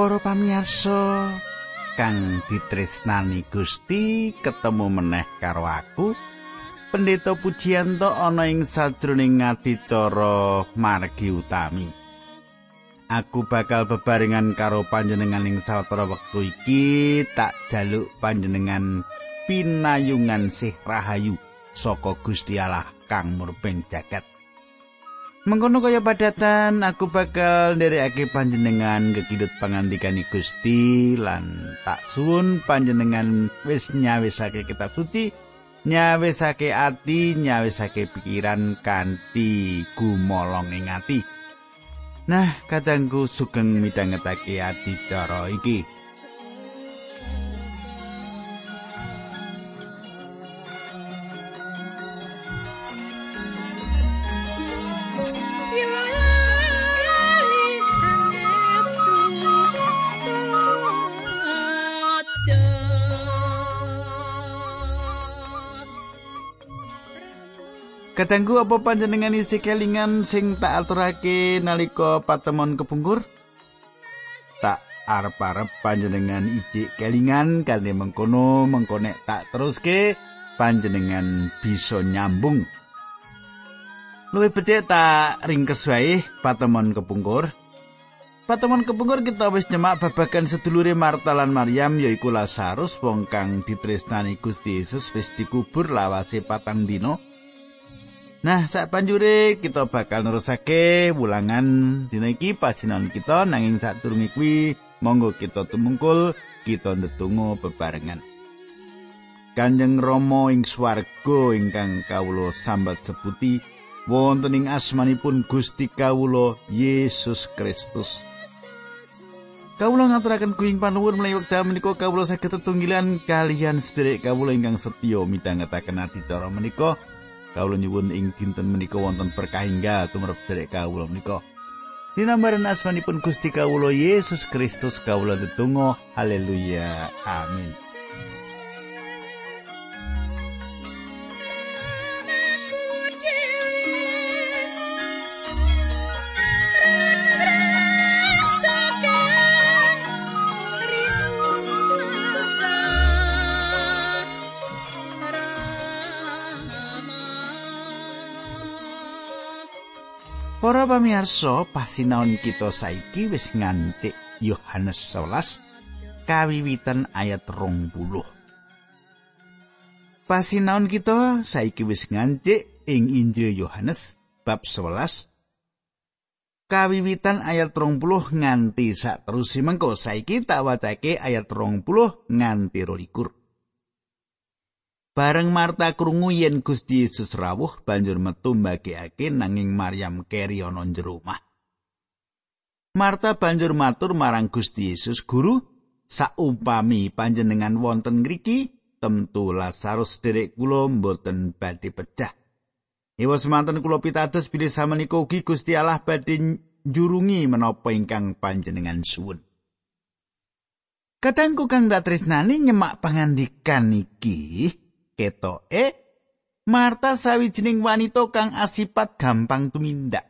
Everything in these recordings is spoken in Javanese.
Para pamirsa kang ditresnani Gusti, ketemu meneh karo aku. Pendeta Pujiyanto ana ing sajroning ngadicara margi utami. Aku bakal bebarengan karo panjenengan ing sawetara wektu iki tak jaluk panjenengan pinayungan sih rahayu saka Gusti Allah kang murbeng jagat. Mengkono kaya padatan aku bakal nderekake panjenengan kekidut pangandikan Gusti lan tak suwun panjenengan wis nyawisake kitab suci nyawisake ati nyawisake pikiran kanthi gumolong ing ati. Nah kadangku sugeng midhangetake ati cara iki Kadangku apa panjenengan isi kelingan sing tak aturake nalika patemon kepungkur? Tak arep-arep panjenengan ijik kelingan kanthi mengkono mengkonek tak teruske panjenengan bisa nyambung. Luwih becik tak ringkes wae patemon kepungkur. Patemon kepungkur kita wis nyemak babagan sedulure Marta lan Maryam yaiku Lazarus wong kang ditresnani Gusti Yesus wis dikubur lawase patang dina. Nah, sak panjure kita bakal nerusake wulangan dina iki pasinan kita nanging sak turungi kuwi monggo kita tumungkul kita ndedonga bebarengan. Kanjeng Rama ing swarga ingkang kawula sambat seputi wonten ing asmanipun Gusti kawula Yesus Kristus. Kawula ngaturaken kuing panuwun menawi wekdal menika kawula saged tetunggilan kalian sedherek kawula ingkang setya midhangetaken adicara menika. Kawula nyuwun ing dinten menika wonten berkah enggal tumrap derek kawula menika. Dinambaran asmanipun Gusti kawula Yesus Kristus kawula tetunggal haleluya amin. Para pamirsa, pasinaon kita saiki wis ngancik Yohanes 11 kawiwitan ayat 20. Pasinaon kita saiki wis ngancik ing Injil Yohanes bab 11 kawiwitan ayat 20 nganti sak terus mengko saiki tak wacake ayat 20 nganti 22. Bareng Marta krungu yen Gusti Yesus rawuh banjur metu mbagekake nanging Maryam keri ana jero omah. Marta banjur matur marang Gusti Yesus, "Guru, saumpami panjenengan wonten ngriki, temtu Lazarus derek kula mboten badhe pecah. Ewa semanten kula pitados bilih samenika ugi Gusti Allah badhe njurungi menapa ingkang panjenengan suwun." Kadangku kang tresnani nyemak pangandikan iki, ketoke Marta sawijining wanita kang asipat gampang tumindak.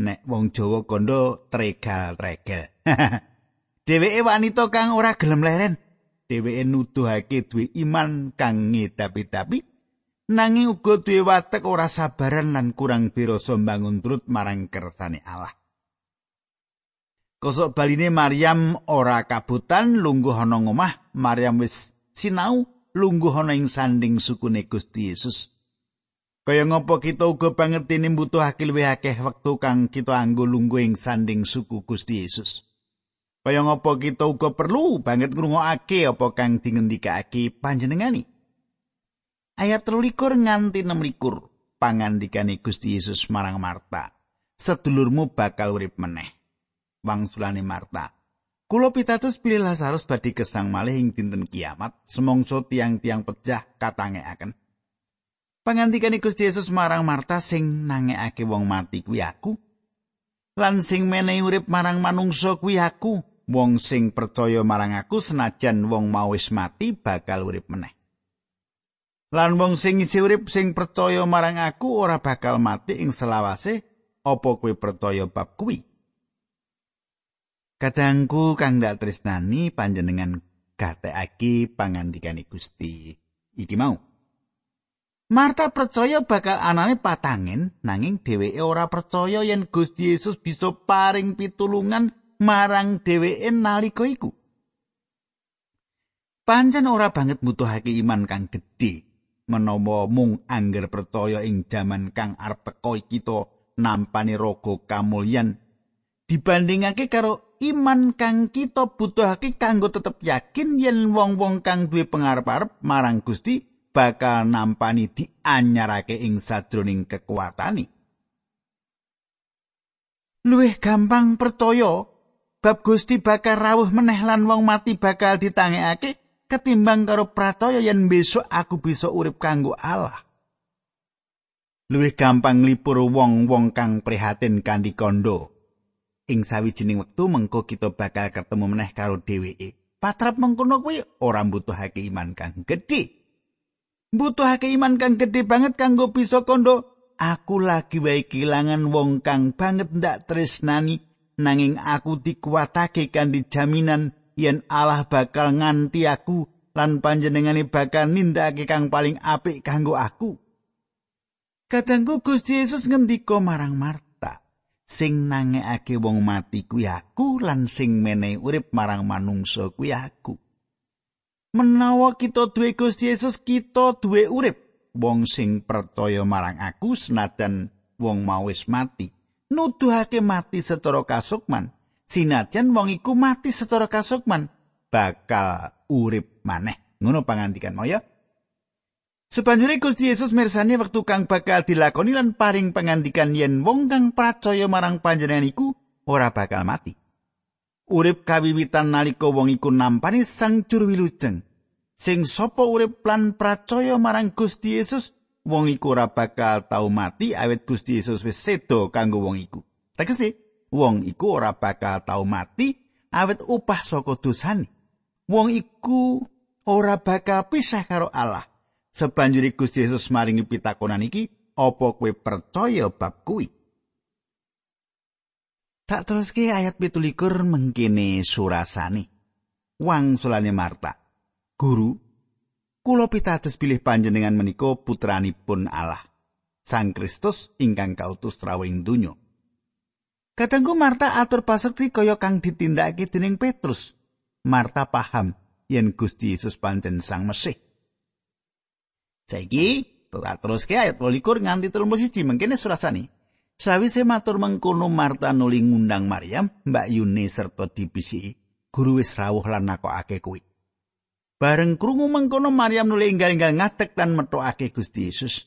Nek wong Jawa kondo tregal-tregal. Dheweke wanita kang ora gelem leren. Dheweke nuduhake duwe iman kang ngedapi-dapi nanging uga duwe watek ora sabaran lan kurang birasa mbangun turut marang kersane Allah. Kosok baline Maryam ora kabutan lungguh ana ngomah, Maryam wis sinau lungguh ana ing sanding sukune Gusti Yesus. Kaya ngopo kita uga pangertene mbutuhake luwih akeh wektu kang kita anggo lungguh ing sanding suku Gusti Yesus. Kaya ngopo kita uga perlu banget ngrungokake apa kang dingendikake panjenengani. Ayat 13 nganti 16 pangandikane Gusti Yesus marang Marta. Sedulurmu bakal urip meneh. Wangsulane Marta. Kulo pitados pilih Lazarus badhe kesang malih ing dinten kiamat, semongso tiang-tiang pecah katangekaken. Pangandikane Gusti Yesus marang Marta sing nangekake wong mati kuwi aku. Lan sing menehi urip marang manungsa kuwi aku. Wong sing percaya marang aku senajan wong mau wis mati bakal urip meneh. Lan wong sing isi urip sing percaya marang aku ora bakal mati ing selawase apa kuwi percaya bab kuwi. Kadangku kang dak tresnani panjenengan gatekake pangandikane Gusti iki mau. Marta percaya bakal anane patangen nanging dheweke ora percaya yen Gusti Yesus bisa paring pitulungan marang dheweke nalika iku. Pancen ora banget butuhake iman kang gedhe menawa mung angger percaya ing jaman kang arep teka kita nampani raga kamulyan dibandingake karo iman kang kita butuhake kanggo tetep yakin yen wong-wong kang duwe pengarep-arep marang Gusti bakal nampani dianyarake ing sadroning kekuatane. Luwih gampang percaya bab Gusti bakal rawuh meneh lan wong mati bakal ditangekake ketimbang karo pracaya yen besok aku bisa urip kanggo Allah. Luwih gampang lipur wong-wong kang prihatin kanthi kondo. Ing sawijining wektu mengko kita bakal ketemu meneh karo dheweke. Patrap mengkono kuwi ora mbutuhake iman kang gedhe. Mbutuhake iman kang gedhe banget kanggo bisa kondo. Aku lagi wae kelangan wong kang banget ndak tresnani nanging aku dikuatake kanthi jaminan yen Allah bakal nganti aku lan panjenengane bakal nindakake kang paling apik kanggo aku. Kadangku Gusti Yesus ngendika marang Marta, sing nangekake wong mati kuwi aku lan sing menehi urip marang manungsa kuwi aku. Menawa kita duwe Gusti Yesus, kita duwe urip. Wong sing percaya marang aku senajan wong mau wis mati, nuduhake mati secara kasukman. sinajan wong iku mati secara kasukman bakal urip maneh ngono pangandikan moyo Sebanjure Gusti Yesus mirsani wektu kang bakal dilakoni lan paring pangandikan yen wong kang percaya marang panjenengan iku ora bakal mati. Urip kawiwitan nalika wong iku nampani sang juru wilujeng. Sing sapa urip lan percaya marang Gusti Yesus, wong iku ora bakal tau mati awet Gusti Yesus wis sedo kanggo wong iku. Tegese, wong iku ora bakal tau mati awet upah saka dosane. Wong iku ora bakal pisah karo Allah. Sebanjuri Gusti Yesus maringi pitakonan iki, apa kowe percaya bab kuwi? Tak teruske ayat pitulikur surasane. Wang sulane Marta. Guru, kula pitados pilih panjenengan menika putranipun Allah. Sang Kristus ingkang kautus rawing donya. Kadangku Marta atur pasekti kaya kang ditindakake dening Petrus. Marta paham yen Gusti Yesus pancen Sang Mesih. Saiki tak teruske ayat 12 nganti 31 mengkene surasane. Sawise matur mengkono Marta nuli ngundang Maryam, Mbak Yune serta dibisi. Guru wis rawuh lan nakokake kuwi. Bareng krungu mengkono Maryam nuli enggal-enggal ngadeg lan metokake Gusti Yesus.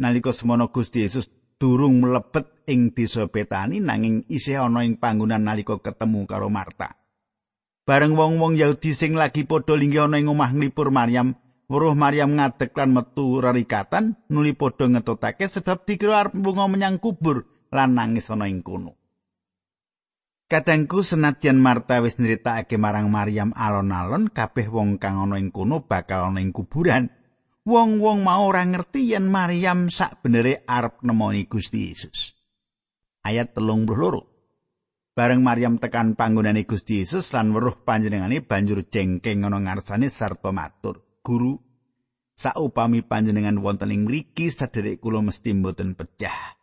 Nalika semono Gusti Yesus durung mlebet ing desa Betani nanging isih ana ing panggonan nalika ketemu karo Marta. Bareng wong-wong Yahudi sing lagi padha linggih ana ing omah nglipur Maryam, weruh Maryam ngadeg lan metu rerikatan nuli padha ngetutake sebab dikira arep bunga menyang kubur lan nangis ana ing kono. Kadangku senadyan Marta wis nyritakake marang Maryam alon-alon kabeh wong kang ana ing kono bakal ana ing kuburan. wong-wong mau ora ngerti yen Maryam sak benere arep nemoni Gusti Yesus. Ayat telung loro. Bareng Maryam tekan panggonane Gusti Yesus lan weruh panjenengane banjur jengkeng ana ngarsane sarta matur, "Guru, saupami panjenengan wonten ing mriki sederek kula mesti mboten pecah."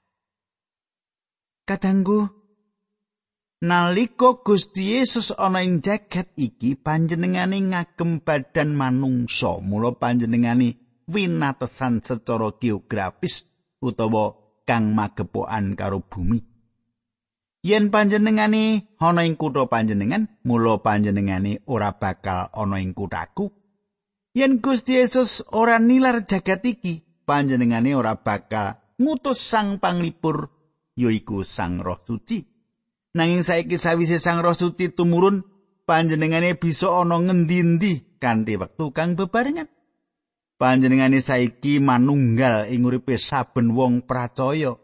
Kadangku Nalika Gusti Yesus ana ing jagat iki panjenengane ngagem badan manungsa mula panjenengane winatesan secara geografis utawa kang magepokan karo bumi. Yen panjenengane ana ing kutha panjenengan, mula panjenengane ora bakal ana ing kuthaku. Yen Gusti Yesus ora nilar jagat iki, panjenengane ora bakal ngutus sang panglipur yaiku Sang Roh Suci. Nanging saiki sawise Sang Roh Suci tumurun, panjenengane bisa ana ngendi-endi kanthi wektu kang bebarengan. panjenengane saiki manunggal ing uripe saben wong percaya.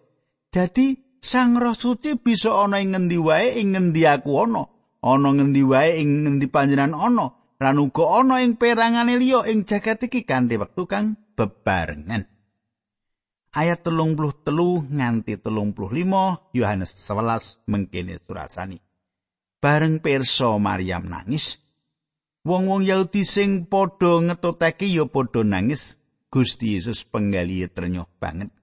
Dadi Sang Roh Suci bisa ana ing ngendi wae ing ngendi aku ana, ana ngendi wae ing ngendi panjenengan ana, lan uga ana ing perangane liya ing jagat iki kanthi wektu kang bebarengan. Ayat telung puluh telu nganti telung puluh lima Yohanes 11 mengkene surasani. bareng pirsa Maryam nangis wong-wong Yahudi sing padha ngetutake ya padha nangis Gusti Yesus penggali ternyuh banget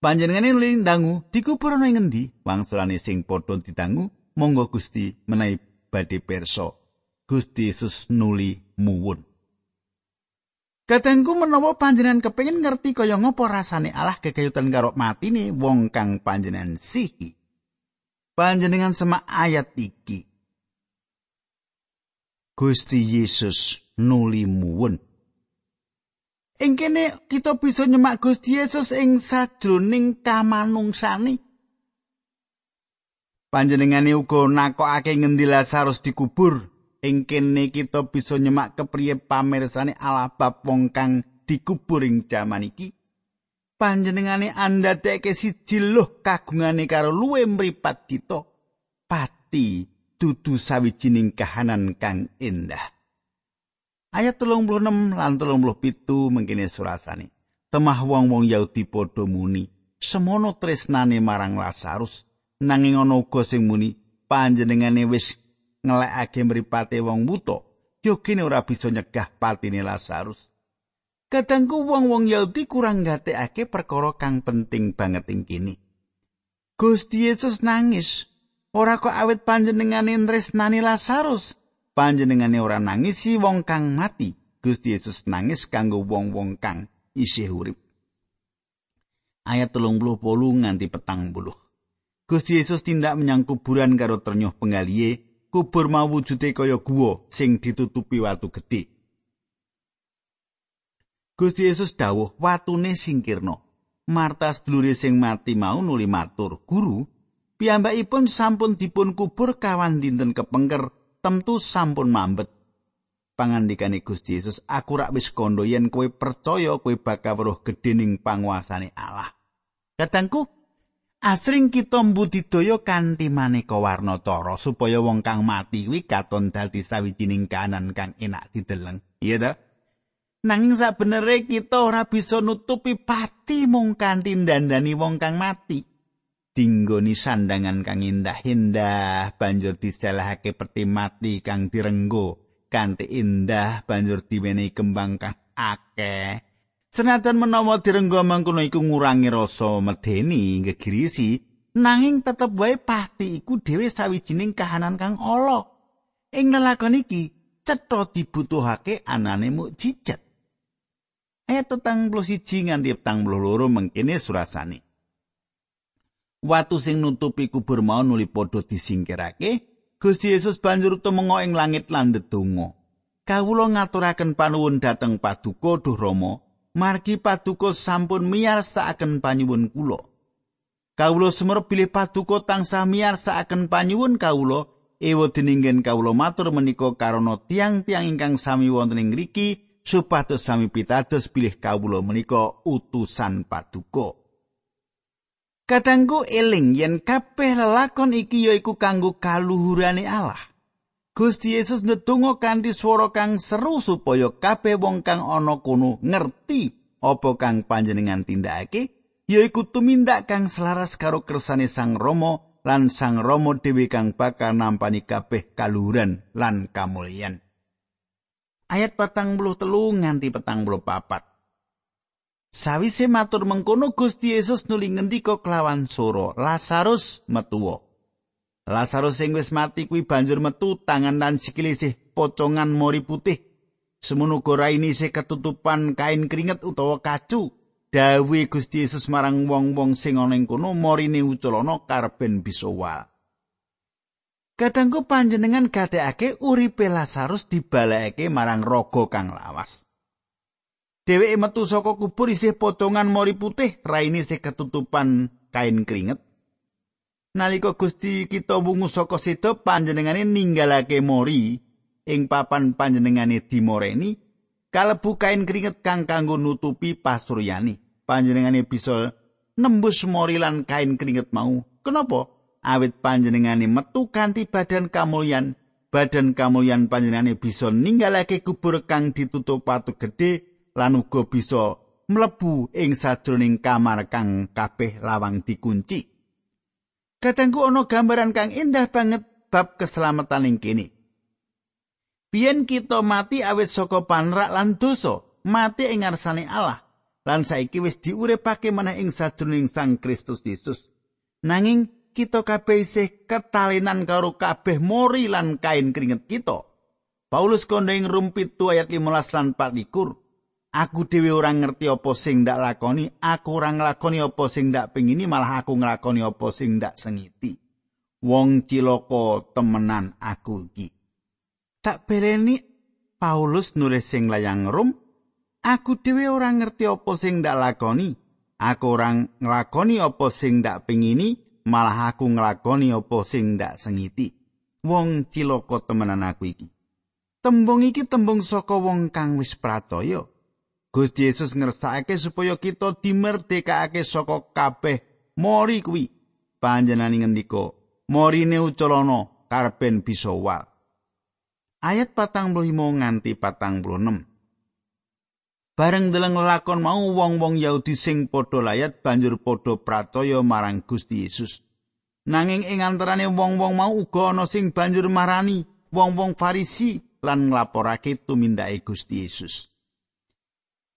Panjenengane nuli dangu dikubur ngendi wangsulane sing padha didangu monggo Gusti menawi badhe pirsa Gusti Yesus nuli muwun Katengku menawa panjenengan kepengin ngerti kaya ngapa rasane Allah kekayutan karo matine wong kang panjenengan sihi. Panjenengan semak ayat iki. Gusti Yesus nuli muwun. Ing kene kita bisa nyemak Gusti Yesus ing sajroning kamanungsane. Panjenengane uga nakokake ngendi Lazarus dikubur. Ing kene kita bisa nyemak kepriye pamirsane Allah bab wong kang dikubur ing jaman iki. Panjenengane andadeke siji loh kagungane karo luwe mripat kita. Pati dudu sawijining kahanan kang indah. Ayat 36 lan 37 mengkene surasane. Temah wong-wong Yahudi padha muni, semono tresnane marang Lazarus, nanging ana uga sing muni panjenengane wis ngelekake mripate wong buta, yogene ora bisa nyegah patine Lazarus. Kadangku wong-wong Yahudi kurang gatekake perkara kang penting banget ing kene. Gusti Yesus nangis, ora kok awet panjenengane tresnani Lazarus, panjenengane ora nangisi wong kang mati. Gusti Yesus nangis kanggo wong-wong kang isih urip. Ayat telung puluh nganti petang puluh. Gusti Yesus tindak menyang kuburan karo ternyuh penggaliye kubur mau wujude kaya guwa sing ditutupi watu gedhe Gusti Yesus dawuh watune singkirno Marta sedulure sing mati mau nuli matur guru piyambakipun sampun dipun kubur kawan dinten kepengker temtu sampun mambet. Pangandikane Gusti Yesus, aku rak wis kandha yen kowe percaya kowe bakal weruh gedhening panguasane Allah. Katangku, asring kita mbudidaya kanthi maneka warna cara supaya wong kang mati kuwi katon dadi sawijining kanan kang enak dideleng. Iya ta? Nanging sabenere kita ora bisa nutupi pati mung kanthi dandani wong kang mati. dinggoni sandangan kang indah-indah banjur diselahake peti mati kang direnggo kanthi indah banjur diwenehi kembang kang akeh senajan menawa direnggo mangkono iku ngurangi rasa medeni gegirisi nanging tetep wae pati iku dhewe sawijining kahanan kang ala. Ing lelakon iki cetha dibutuhake anane mukjizat ayat tetang plus siji nganti petang puluh loro mengkini surasane. Watu sing nutupi kubur mau nuli padha disingkirake Gusti Yesus banjur tumenga ing langit lan ndedonga. Kawula ngaturaken panuwun dhateng paduka duh Rama margi paduka sampun miyarsakaken panyuwun kula. Kawula sumer bilih paduka tansah miyarsakaken panyuwun kawula. Ewa deningen kawula matur menika karana tiang-tiang ingkang sami wonten ing ngriki supados sami pitados bilih kawula menika utusan paduka. Kadangku eling yen kabeh lelakon iki yaiku kanggo kaluhurane Allah. Gusti Yesus ndedonga kanthi swara kang seru supaya kabeh wong kang ana kono ngerti apa kang panjenengan tindakake, yaiku tumindak kang selaras karo kersane Sang Rama lan Sang Rama dhewe kang bakal nampani kabeh kaluhuran lan kamulyan. Ayat patang puluh telu nganti petang puluh papat. Sawise matur mengkono Gusti Yesus nuli ngendika kelawan soro, Lazarus metuwa. Lazarus sing wis mati kuwi banjur metu tangan lan sikile sih pocongan mori putih. Semono ini sih ketutupan kain keringet utawa kacu. Dawe Gusti Yesus marang wong-wong sing ana ing kono morine uculana karben bisa wal. Kadangku panjenengan gadekake uripe Lazarus dibalekake marang raga kang lawas. Dheweke metu saka kubur isih potongan mori putih, raine isih ketutupan kain keringet. Nalika Gusti kita wungu saka seda panjenengane ninggalake mori ing papan panjenengane dimoreni, kalebu kain keringet kang kanggo nutupi pasuryani. Panjenengane bisa nembus mori lan kain keringet mau. Kenapa? Awit panjenengane metu kanthi badan kamulyan, badan kamulyan panjenengane bisa ninggalake kubur kang ditutup patu gedhe lan uga bisa mlebu ing sajroning kamar kang kabeh lawang dikunci. Kadangku ana gambaran kang indah banget bab keselamatan ing kene. Biyen kita mati awit saka panrak lan dosa, mati ing ngarsane Allah. Lan saiki wis diuripake maneh ing sajroning Sang Kristus Yesus. Nanging kita kabeh isih ketalinan karo kabeh mori lan kain keringet kita. Paulus kondo ing rum pitu ayat 15 lan 24. Aku dhewe ora ngerti apa sing ndak lakoni, aku ora nglakoni apa sing ndak pengini, malah aku nglakoni apa sing ndak sengiti. Wong ciloko temenan aku iki. Tak beleni Paulus nulis sing layang rum, aku dhewe ora ngerti apa sing ndak lakoni, aku ora nglakoni apa sing ndak pengini, malah aku nglakoni apa sing ndak sengiti. Wong ciloko temenan aku iki. Tembung iki tembung saka wong kang wis pratoya. Gusti Yesus ngersakake supaya kita dimerdekake saka kabeh mori kuwi. Panjenengan ngendika, "Morine uculana karben bisa wal." Ayat 45 nganti 46. Bareng deleng lakon mau wong-wong Yahudi sing padha layat banjur padha pratoya marang Gusti Yesus. Nanging ing antarane wong-wong mau uga ana sing banjur marani wong-wong Farisi lan nglaporake tumindake Gusti Yesus.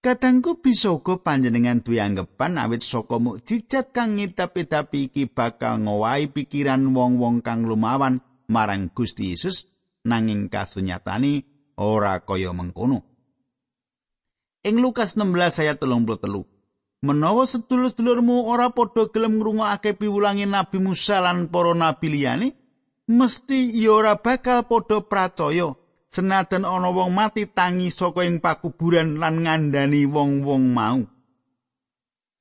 Kadangku bisa uga panjenengan duwe anggapan awit saka mukjizat kang ngidap-idapi iki bakal ngowahi pikiran wong-wong kang lumawan marang Gusti Yesus nanging kasunyatane ora kaya mengkono. Ing Lukas 16 ayat 33 Menawa sedulur-sedulurmu ora padha gelem ngrungokake piwulangi Nabi Musa lan para nabi liyane, mesti ya ora bakal padha pracaya senajan ana wong mati tangi saka ing pakuburan lan ngandani wong-wong mau.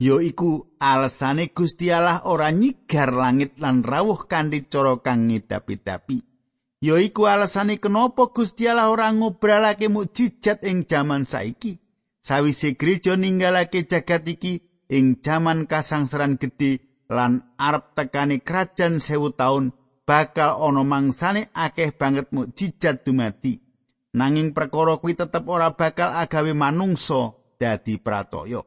Ya iku Gusti Allah ora nyigar langit lan rawuh kanthi cara kang ngidapi-dapi. Ya iku alesane kenapa Allah ora ngobralake mukjizat ing jaman saiki. Sawise gereja ninggalake jagat iki ing jaman kasangsaran gedhe lan arep tekani kerajaan sewu taun bakal ana mangsane akeh banget mukjizat dumadi. Nanging perkara kuwi tetep ora bakal agawe manungsa dadi pratoya.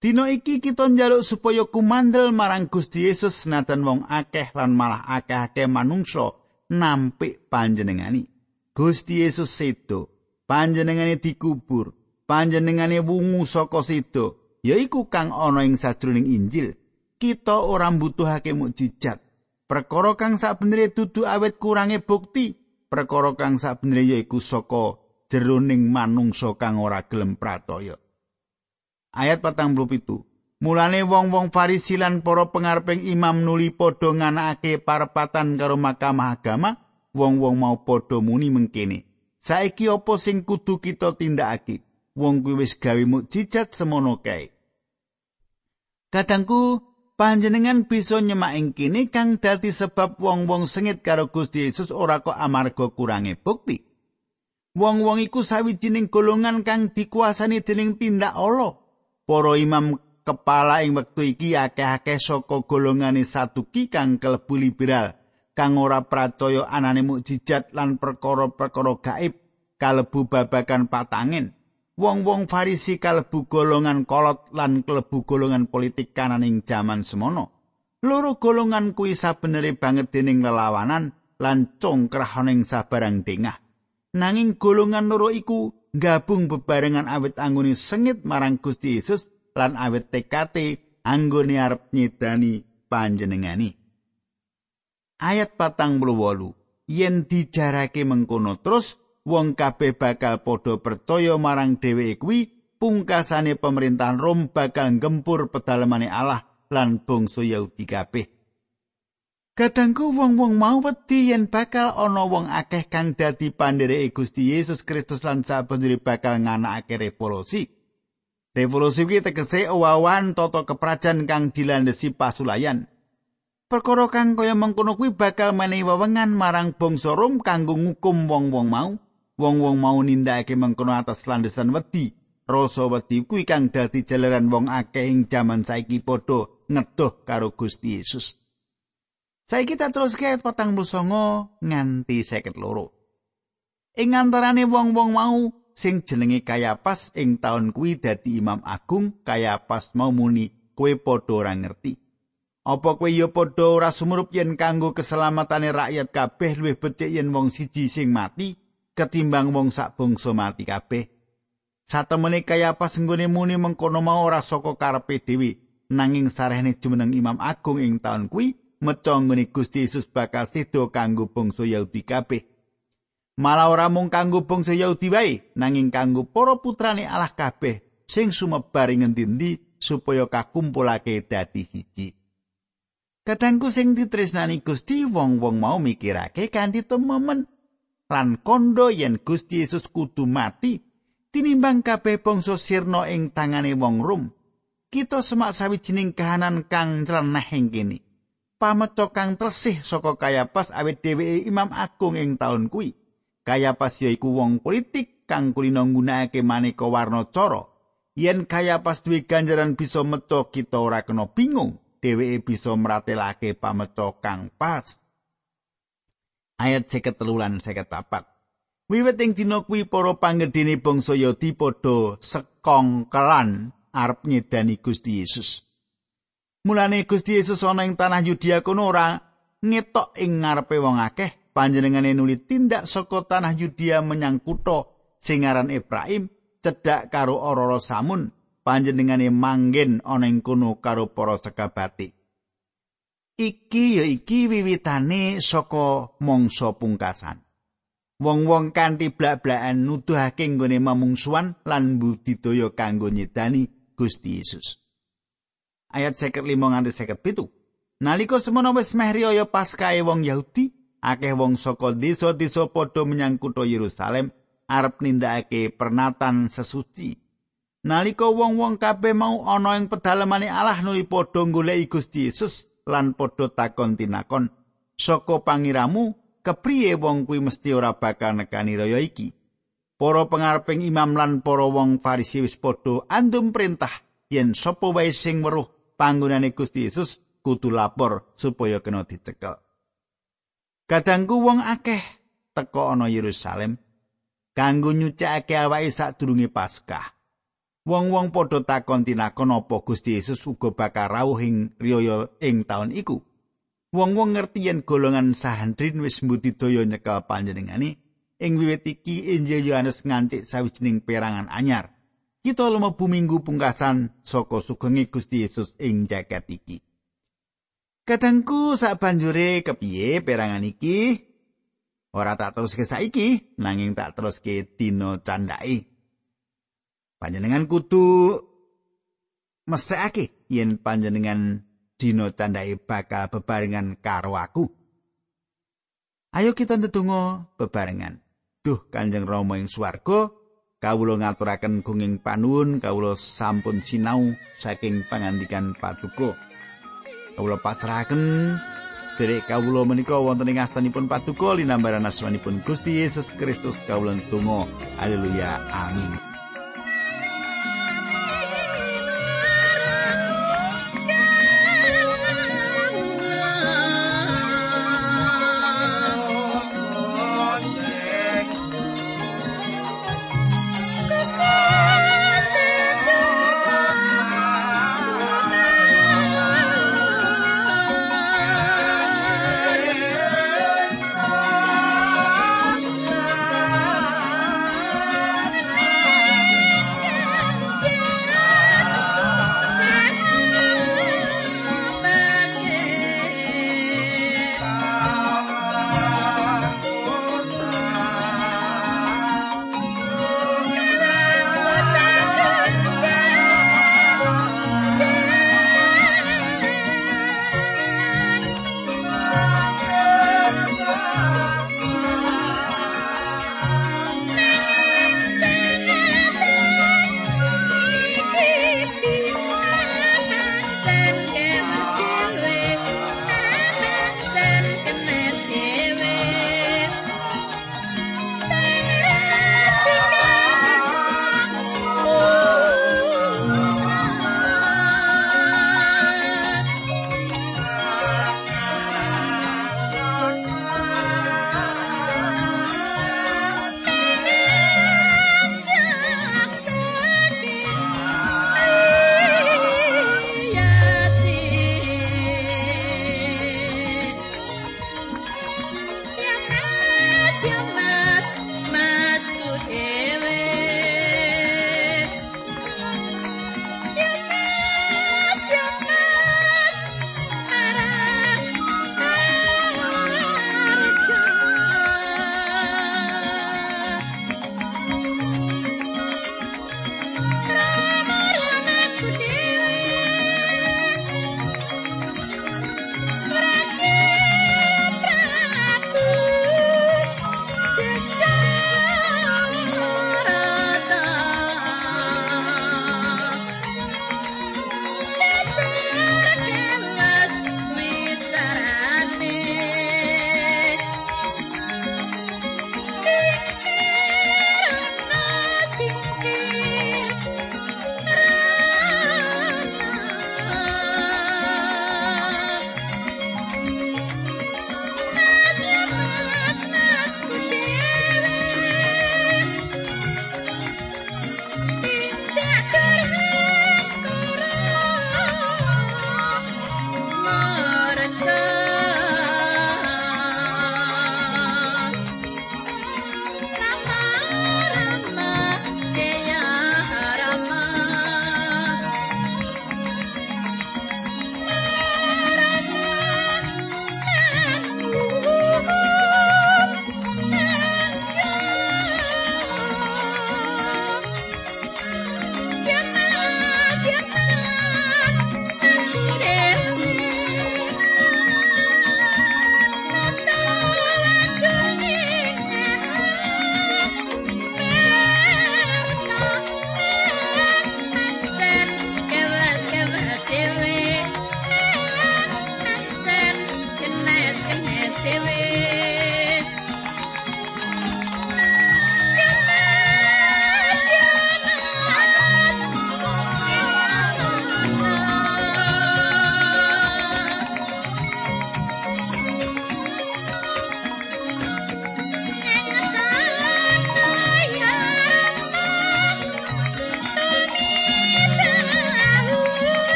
Dino iki kita njaluk supaya kumandel marang Gusti Yesus senajan wong akeh lan malah akeh-akeh manungsa nampik panjenengani. Gusti Yesus sedo, panjenengane dikubur, panjenengane wungu saka sedo, yaiku kang ana ing sajroning Injil. Kita ora mbutuhake mukjizat. Perkara kang sabenere dudu awet kurange bukti, perkara kang sabenere yaiku saka jeroning manungsa kang ora gelem pratoya. Ayat 47. Mulane wong-wong Farisi lan para pengareping imam nuli padha nganakake parepatan karo Mahkamah Agama, wong-wong mau padha muni mengkene. Saiki apa sing kudu kita tindakake? Wong kuwi wis gawe mukjizat semono kae. Kadangku panjenengan bisa nyemak ing kene kang dadi sebab wong-wong sengit karo Gusti Yesus ora kok amarga kurange bukti. Wong-wong iku sawijining golongan kang dikuasani dening tindak Allah. Para imam kepala ing wektu iki akeh-akeh saka golongane Saduki kang kelebu liberal, kang ora percaya anane mukjizat lan perkara-perkara gaib kalebu babagan patangen. Wong-wong Farisi kalebu golongan kolot lan kalebu golongan politik kananing jaman semono. Loro golongan kuwi sabenere banget dening lelawanan lan congkrahaning sabarang dengah. Nanging golongan loro iku gabung bebarengan awit anggone sengit marang Gusti Yesus lan awit tekate anggone arep nyedani panjenengani. Ayat patang puluh yen dijarake mengkono terus wong kabeh bakal padha percaya marang dheweke kuwi pungkasane pemerintahan Rom bakal gempur pedalemane Allah lan bangsa Yahudi kabeh. Kadangku wong-wong mau wedi yen bakal ana wong akeh kang dadi pandhereke Gusti Yesus Kristus lan sabenere bakal nganakake revolusi. Revolusi kuwi tegese owawan tata keprajan kang dilandhesi pasulayan. Perkara kang kaya mengkono kuwi bakal menehi wewengan marang bangsa Rom kanggo ngukum wong-wong mau. Wong-wong mau nindakake mengkono atas landesan wedi. Rasa wedi kuwi kang dadi jalaran wong akeh ing jaman saiki padha ngedoh karo Gusti Yesus. Saiki kita terus ke patang songo nganti seket loro. Ing antarane wong-wong mau sing jenenge Kayapas ing taun kuwi dadi Imam Agung Kayapas mau muni kowe padha ora ngerti. Apa kowe ya padha ora sumrup yen kanggo keselamatane rakyat kabeh luwih becik yen wong siji sing mati ketimbang wong sak bangsa mati kabeh? Satemene kaya apa senggone muni mengkono mau ora saka karepe dhewe, nanging sarehne jumeneng Imam Agung ing taun kuwi meca nggone Gusti Yesus bakal sedo kanggo bangsa Yahudi kabeh. Malah ora mung kanggo bangsa Yahudi wae, nanging kanggo para putrane Allah kabeh sing sumebar ing endi supaya kakumpulake dadi siji. Kadangku sing ditresnani Gusti wong-wong mau mikirake kanthi tememen lan kondo yen Gusti Yesus kudu mati tinimbang kabeh bangsa sirna ing tangane wong Rom. Kita semak sawijining kahanan kang cleneh ing kene. Pameco kang tresih saka Kayapas awit dheweke Imam Agung ing taun kuwi. Kayapas yaiku wong politik kang kulino nggunakake maneka warna cara. Yen Kayapas duwe ganjaran bisa meco kita ora kena bingung. dheweke bisa mratelake pameca kang pas. Ayat 53 lan 54. Wiwit ing dina kuwi para panggedene bangsa Yahudi padha sekongkelan arep nyedani Gusti Yesus. Mulane Gusti Yesus ana ing tanah Yudea kono ora ngetok ing ngarepe wong akeh panjenengane nuli tindak saka tanah Yudea menyang kutha sing aran Efraim cedhak karo Ororo Samun panjenengane manggen ana ing kono karo para sekabati. Iki ya iki wiwitane saka mangsa pungkasan. Wong-wong kanthi blak-blakan nuduhake nggone mamungsuan lan budidaya kanggo nyedani Gusti Yesus. Ayat 55 nganti 57. Nalika semono wis meh riyaya Paskae wong Yahudi, akeh wong saka desa-desa padha menyang kutha Yerusalem arep nindakake pernatan sesuci Nalika wong-wong kabeh mau ana ing pedalemane Allah nuli padha goleki Gusti Yesus lan padha takon tinakon, "Saka pangiramu, kepriye wong kuwi mesti ora bakal nekani raya iki?" Para pengareping imam lan para wong Farisi wis padha andum perintah yen sapa wae sing weruh panggonane Gusti Yesus kudu lapor supaya kena dicekel. Kadangku wong akeh teka ana Yerusalem kanggo nyucikake awake sadurunge Paskah. Wong-wong padha takon tinakon apa Gusti Yesus uga bakal rawuh ing riyaya ing taun iku. Wong-wong ngerti yen golongan Sahandrin wis mbudidaya nyekel panjenengane ing wiwit iki Injil Yohanes ngancik sawijining perangan anyar. Kita lumebu minggu pungkasan saka sugenge Gusti Yesus ing jagat iki. Kadangku sak banjure kepiye perangan iki? Ora tak terus ke saiki, nanging tak terus ke dina candhake. Panjenengan kudu mesekake yen panjenengan dina candhake bakal bebarengan karo aku. Ayo kita ndedonga bebarengan. Duh Kanjeng Rama ing swarga, kawula ngaturaken gunging panuwun kawula sampun sinau saking pangandikan Patuko. Kawula pasrahaken derek kawula menika wonten ing astanipun Patuko linambaran asmanipun Gusti Yesus Kristus kawula ndedonga. Haleluya. Amin.